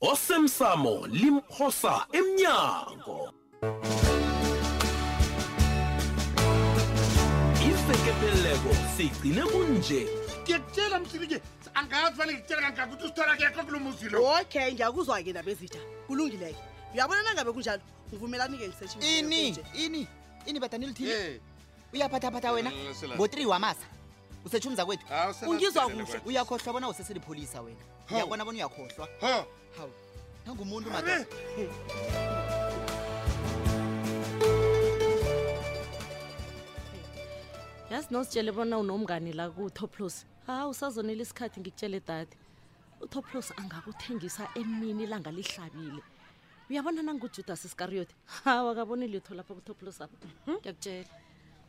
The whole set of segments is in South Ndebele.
osemsamo limphosa emnyango isekepeleko sigcine kunje ngiyakutshela msilike angazi fane ngikutshela kangaka ukuthi usithola kekho kulo muzi lo okay ngiyakuzwa-ke ndaba ezitha kulungileke uyabona nangabe kunjalo ngivumelani-ke ini ini ini badani lithile Eh, uyaphathaphatha wena Eh, Selani. ngo-three wamasa usetsha umza kwethu Hawu, Selani, ngizwa Selani, kuhle kwethu. uyakhohlwa bona useselipholisa wena Hawu. uyabona bona uyakhohlwa ha hawu nangumuntu Abe. madoda yazi nositshele bona unomngani la kutoplos hawu usazonela isikhathi ngikutshele dade utoplos angakuthengisa emini ilanga lihlabile uyabona nangujudas iskariyoti hawu akaboni litho lapha kutoplos apha ngiyakutshela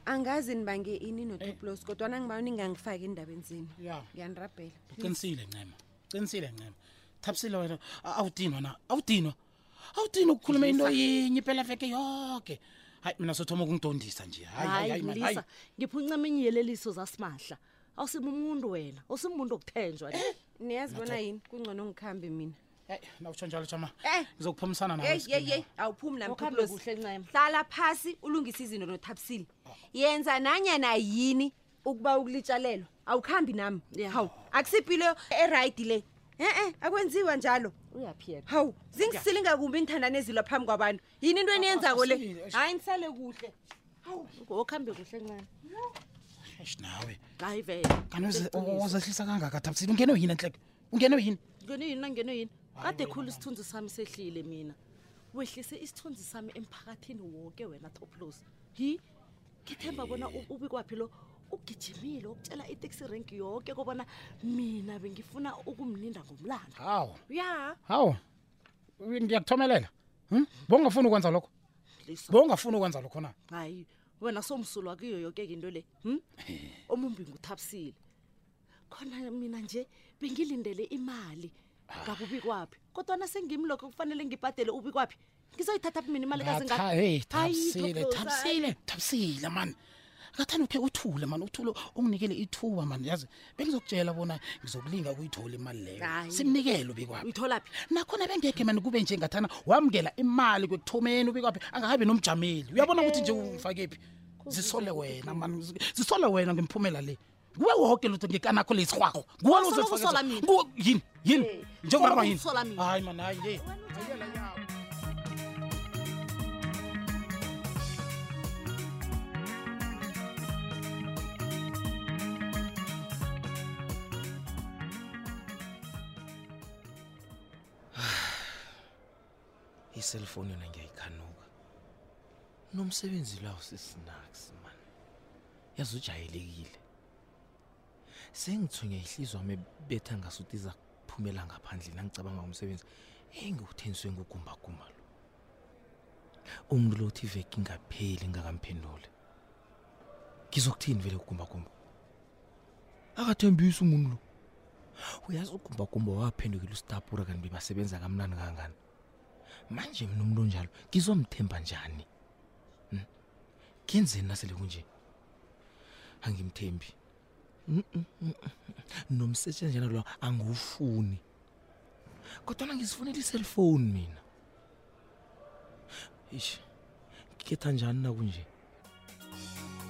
angazi nibange ini notoplos kodwana ngiba ningangifaki endabeni zenu ya ngiyanirabhela uqinisile ncema uqinisile ncema thabisile wena a- awudinwa na awudinwa awudinwa ukukhuluma into yinye impela veke yoke hayi mina sothoma ukungidondisa nje hayi hayi hayi man, hayi mlisa ngipha uncema inyeleliso zasimahla awusiba umuntu wena usimuntu okuthenjwa ne niyazi bona yini kungcono ngikhambe mina Hey, nawutsho njalo chama Eh. ngizokuphumisana nawe yeyi yeyi skin. yeyi awuphumi nami Ukhambe Thaplos. kuhle, Ncema. hlala phasi ulungise izinto nothabisile yenza nanyana yini ukuba ukulitshalelwa awukhambi nami Yeah. hawu akusipilo erayidi le e-e akwenziwa njalo uyaphiyela hawu zingisilinga kumbi inthandane ezilwa phambi kwabantu yini into eniyenzako le akusile, eish. hayi nisale kuhle okhambe kuhle ncane eish nawe hayi vele kanti uze- u- uzehlisa kangaka thabisile ungenwe yini entleke ungenwe yini ngeno yini nangeno yini kade khulu isithunzi sami sehlile mina wehlise isithunzi sami emphakathini woke wena toplos hi ngithemba bona u- ubikwaphi lo ugijimile ukutshela itaxi rank yoke kobana mina bengifuna ukumlinda ngomlando hawu ya hawu ngiyakuthomelela hm? bowungafuni ukwenza lokho lisa bowungafuni ukwenza lokho na hayi wena somsulwa kiyo yoke ke into le hm? omumbi nguthabisile khona mina nje bengilindele imali ngakubi kwaphi kodwa nasengimlokho kufanele ngibhadele ubi kwaphi ngizoyithatha phi mina imali kazi Tha- hey, thabisile thabisile thabisile mani ngathani ukhe uthule mani uthule unginikele ithuba mani yazi bengizokutshela bona ngizokulinga ukuyithola imali leyo Hayi. simnikele ubikwaphi uyitholaphi nakhona bengekhe mani kube nje ngathana wamukela imali kwekuthomeni ubikwaphi angahabi nomjameli uyabona ukuthi nje ungifakephi zisole wena mani zi- zisole wena ngemiphumela le nguwe woke lutho ngekanakho lesirhwarho nguwe Awusoloko lozothola- usola mina. nguwe- yini yini Eh, njengoba usoloko yini usola mina. hayi mani hayi ye iselfoni yona ngiyayikhanuka nomsebenzi lawo sisinax yazi ujayelekile sengithunya ihliziyo wami betha ngasuthi iza kuphumela ngaphandle nangicabanga ngomsebenzi eyi ngiwuthenjiswe ngugumbagumba lo umuntu lo uthi veki ingapheli ngingakamphenduli ngizokuthini vele kugumbagumba akathembisi umuntu lo uyazi ugumbagumba waphendukela usitapura kanti bebasebenza kamnani kangani manje mina umuntu onjalo ngizomthemba njani Hmm. Kenzeni nasele kunje? Angimthembi. Mm, mm, mm, Nomsetshenzana lo angufuni. Kodwa ngizifunela i-cellphone mina. Ish. Ngikhetha njani na kunje?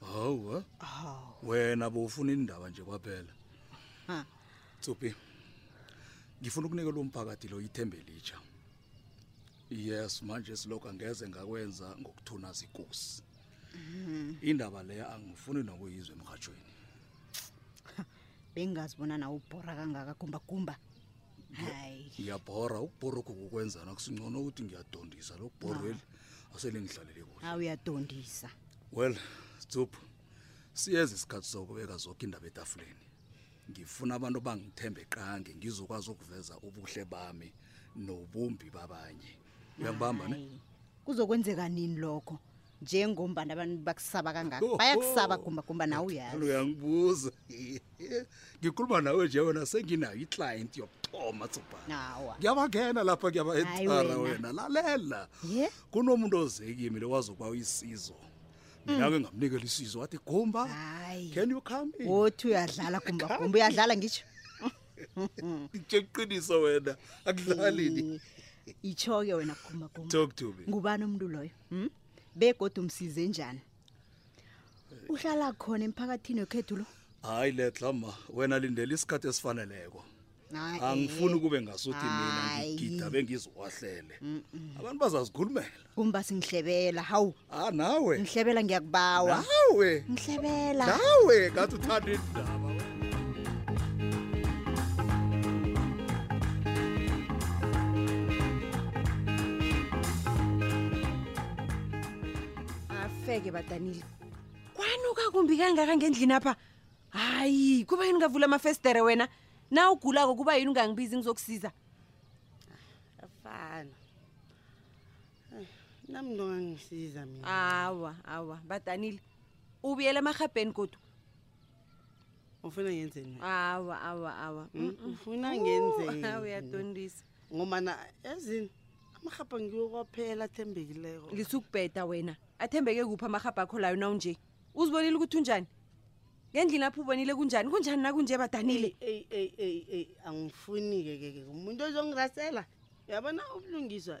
hawu eh? wena bowufuna indaba nje kwaphela tsupi ngifuna ukunikela umphakathi lo ithembe litsha yes manje silokhu angeze ngakwenza ngokuthuna zikosi mhm. indaba leyo angifuni nokuyizwa emrhatshweni bengazi bona nawe ubhora kangaka gumbagumba hayi ngiyabhora ukubhora okho kukwenzana kusingcono ukuthi ngiyadondisa lo kubhorweli asele ngihlalele kuhle hawu uyadondisa well tsup siyeza isikhathi sokubeka zonke indaba etafuleni ngifuna abantu bangithembe qange ngizokwazi ukuveza ubuhle bami nobumbi babanye uyangibamba ne kuzokwenzeka nini lokho njengombana abantu bakusaba kangaka Oh, bayakusaba oh. gumbagumba nawe uyazi uyangibuza ngikhuluma nawe nje wena senginayo iclient yokuthoma tsubhana nawa ngiyabangena lapha Hayi kuyabaentara wena. wena lalela ye kunomuntu ozekimi le wazokuba uyisizo mina-ke ngamnikela isizo wathi gumba hayi can you come in wothi uyadlala gumbagumba uyadlala ngitsho ngitshela iqiniso wena akudlalini Eh, itsho-ke wena gumbagumba talk to me ngubani umuntu loyo hm begodu umsize njani uhlala khona emphakathini wekhethu lo hayi letla ma wena lindela isikhathi esifaneleko angifuni ukube ngasuthi mina ngigida bengiziwahlele abantu bazazikhulumela kumba singihlebela hawu a ah, nawe ngihlebela ngiyakubawa nawe ngihlebela nawe ngathi uthanda indaba afeke badanile kwanuka kumbi kangaka ngendlini apha hayi kuba yini ungavula amafestere wena na ugulako kuba yini ungangibizi ngizokusiza afana nami nto ngangisiza mina awa awa badanile ubuyela emarhabheni kodwa ufuna ngenzeni awa awa awa hmm? ufuna ngenzeuyatondisa ngomana ezini amarhabha ngiwo kwaphela athembekileko lisukubheda wena athembeke kuphi amarhabha akho layo na unje uzibonile ukuthi unjani ngendlini apho ubonile kunjani kunjani nakunje badanile eyi eyi eyi eyi angifuni-ke ke ke umuntu ozongirasela yabona ubulungiswa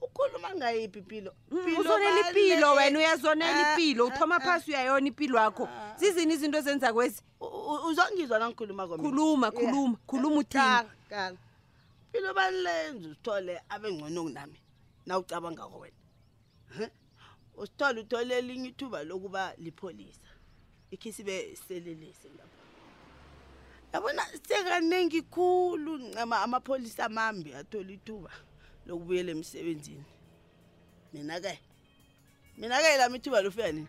ukhuluma ngayo iphi ipilo mm, uzonela ipilo wena uyazonela ah, ipilo ah, uthoma ah. phasi uyayona ipilo yakho zizini izinto ezenza kwezi uzongizwa nangikhuluma khuluma khuluma khuluma uthini pilo banilenza uzithole abengcono kunami na ucabangako wena usithole uthole elinye ithuba lokuba lipholisa ikhisi be selelise lapho yabona sekaningi khulu ncama amapholisa amambi athola ithuba lokubuyela emsebenzini mina-ke mina-ke lami ithuba lofika nini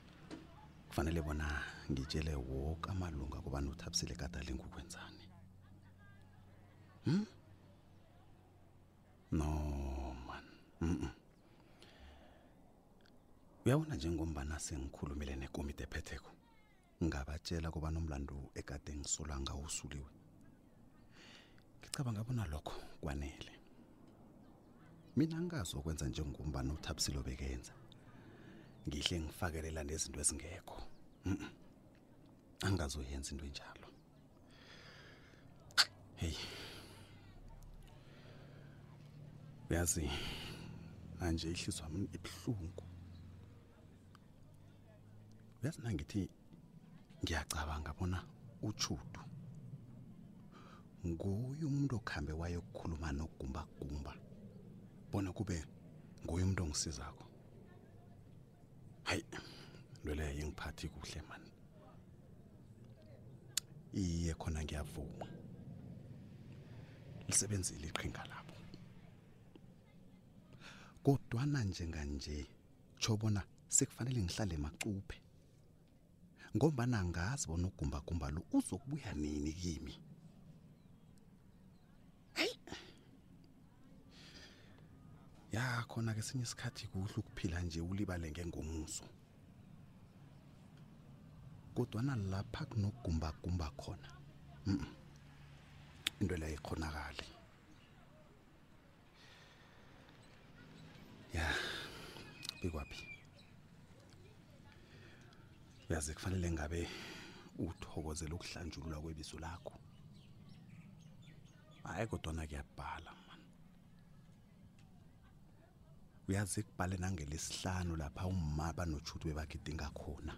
kufanele bona ngitshele woke amalunga kobana uthabisile kadali ngukwenzani hmm? no man mm -mm. uyabona njengombana sengikhulumile nekomiti ephetheko ngabatshela kobana umlandu ekade ngisola ngawusuliwe ngicabanga bona lokho kwanele mina angazi okwenza njengombana uthabisile obekenza ngihle ngifakelela nezinto ezingekho mm -mm. angazoyenza into enjalo hey uyazi manje ihliswa mina ibuhlungu uyazi nangithi ngiyacabanga bona utshudu nguye umuntu okhambe wayokukhuluma nogumbagumba bona kube nguye umuntu ongisizako hayi into leyo yengiphathi kuhle mani iye khona ngiyavuma lisebenzile iqhinga labo kodwana njenganje tsho bona sekufanele ngihlale macuphe ngombana ngazi bona ugumbagumba lo uzokubuya nini kimi heyi ya khona ke sinye isikhathi kuhle ukuphila nje ulibale ngengomuso kodwana lapha kunogumbagumba khona mm into leyo ikhonakali ya bikwaphi uyazi kufanele ngabe uthokozela ukuhlanjulula kwebizo lakho hayi kodwana kuyabhala man uyazi kubhale nangelesihlanu lapha umma banotshuti bebagidinga khona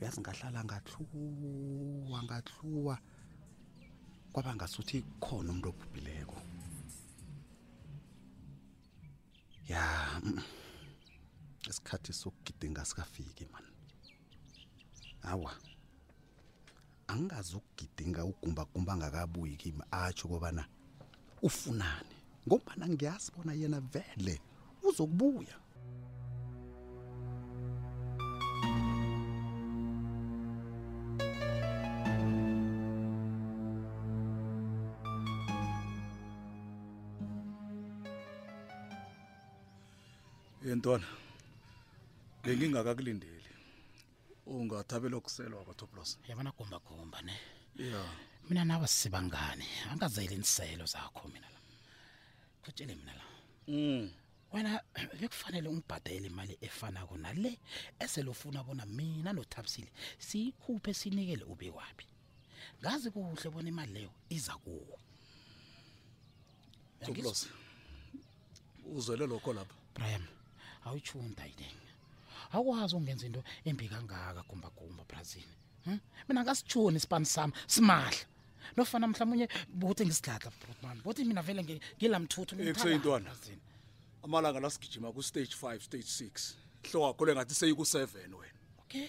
uyazi ngahlala ngathluwa ngathluwa kwaba ngasuthi khona umuntu obhubhileko ya isikhathi sokugidinga sikafiki man awa angazi ukugidinga ugumbagumba ngakabuyi kimi atsho kobana ufunani ngombana ngiyazi bona yena vele uzokubuya yentwana bengingakakulindeli ungathabela okuselwa kwatoplos yabona gombakomba ne ya mina nawe sibangane angazeli iinselo zakho mina la khotshele mina la mm. wena bekufanele ungibhadele imali efanako nale eselofuna bona mina nothabisile siyikhuphe sinikele ubekwaphi ngazi kuhle bona imali leyo iza kuwe Tublos. Uzwele lokho lapha. Brian, awutshu ndayideng. Awukwazi ungenza into embi kangaka gumba gumba Brazil. Hm? Mina ngasitshuni span sam simahla. Nofana mhlawumnye bothi ngisidladla Brotman. Bothi mina vele ngilamthuthu ngithanda. Ekuseyintwana. Amalanga lasigijima ku stage 5, stage 6. Hlo wakho lengathi seyiku 7 wena. Okay.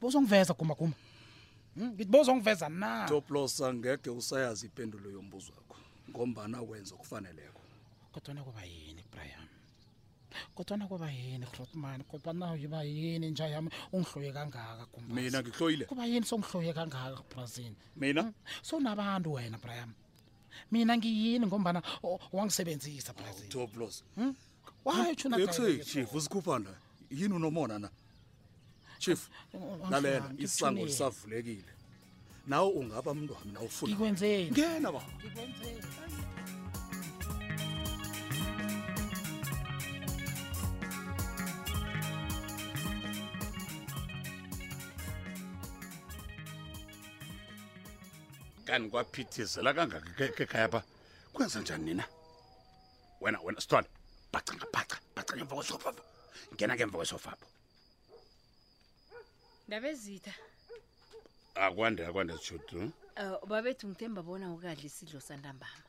bozongiveza kumaguma Hmm, ngithi bozongiveza na toplosa ngeke usayazi ipendulo yombuzo wakho ngombana wenza okufaneleko kodwana kuba yini brian kodwana kuba yini grotman kodwana yiba yini nja yami ungihloye kangaka kumba mina ngihloyile kuba yini songihloye kangaka kubrazini mina Hmm, sowunabantu wena brian mina ngiyini ngombana o- wangisebenzisa brazini toplosa why tshuna ekusechif uzikhupha la yini unomona na chief lalela isango lisavulekile nawe ungaba mntu wami na ufuna ikwenzeni ngena ba ikwenzeni kani kwaphithizela kangaka ekhaya pha kwenza njani nina wena wena sithole bhaca ngabhaca bhaca ngemva kwesofa pho ngena ngemva kwesofa pho ndabezitha akwande akwande sishudu um eh, babethu ngithemba bona ukadla isidlo santambama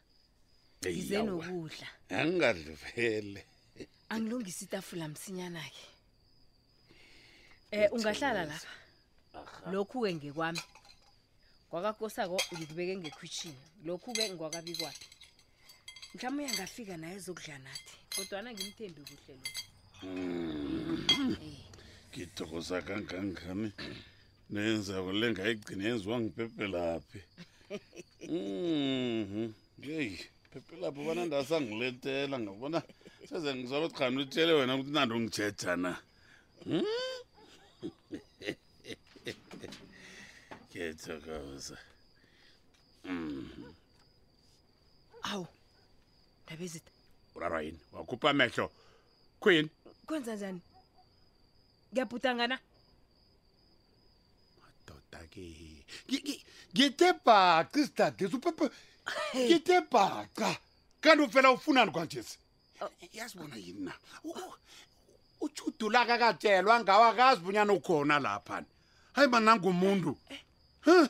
ngize nokudla angingadli vele angilungisa itafula msinyana-ke Eh ungahlala lapha. Lokhu ke ngekwami. Kwakakosako ngikubeke ngekhwitshini. Lokhu ke ngwakabi kwapi. Mhlawumbe uyangafika naye ezokudla nathi. Kodwa ana ngimthembi kuhle lo. Ngithokoza kangangani. Nenza kule ngayigcina yenziwa ngibhebhelaphi. Mhm. yeyi phephelapho bona ndasangiletela ngabona seze ngizwala ukuthi khani utshele wena ukuthi nandi ungijeja na Hmm? kethokoza awu ndabezitha urarwa yini wakhupha amehlo khuyini kwenza njani ngiyabhutangana madoda-ke ngitebhaca isidadesi uphephe ngitebhaca kanti ufela ufunani kwanjesi oh. yazi bona yini na utshudulaka katshelwa ngawo akazi bunyana ukhona laphani hayi manangumuntu eh.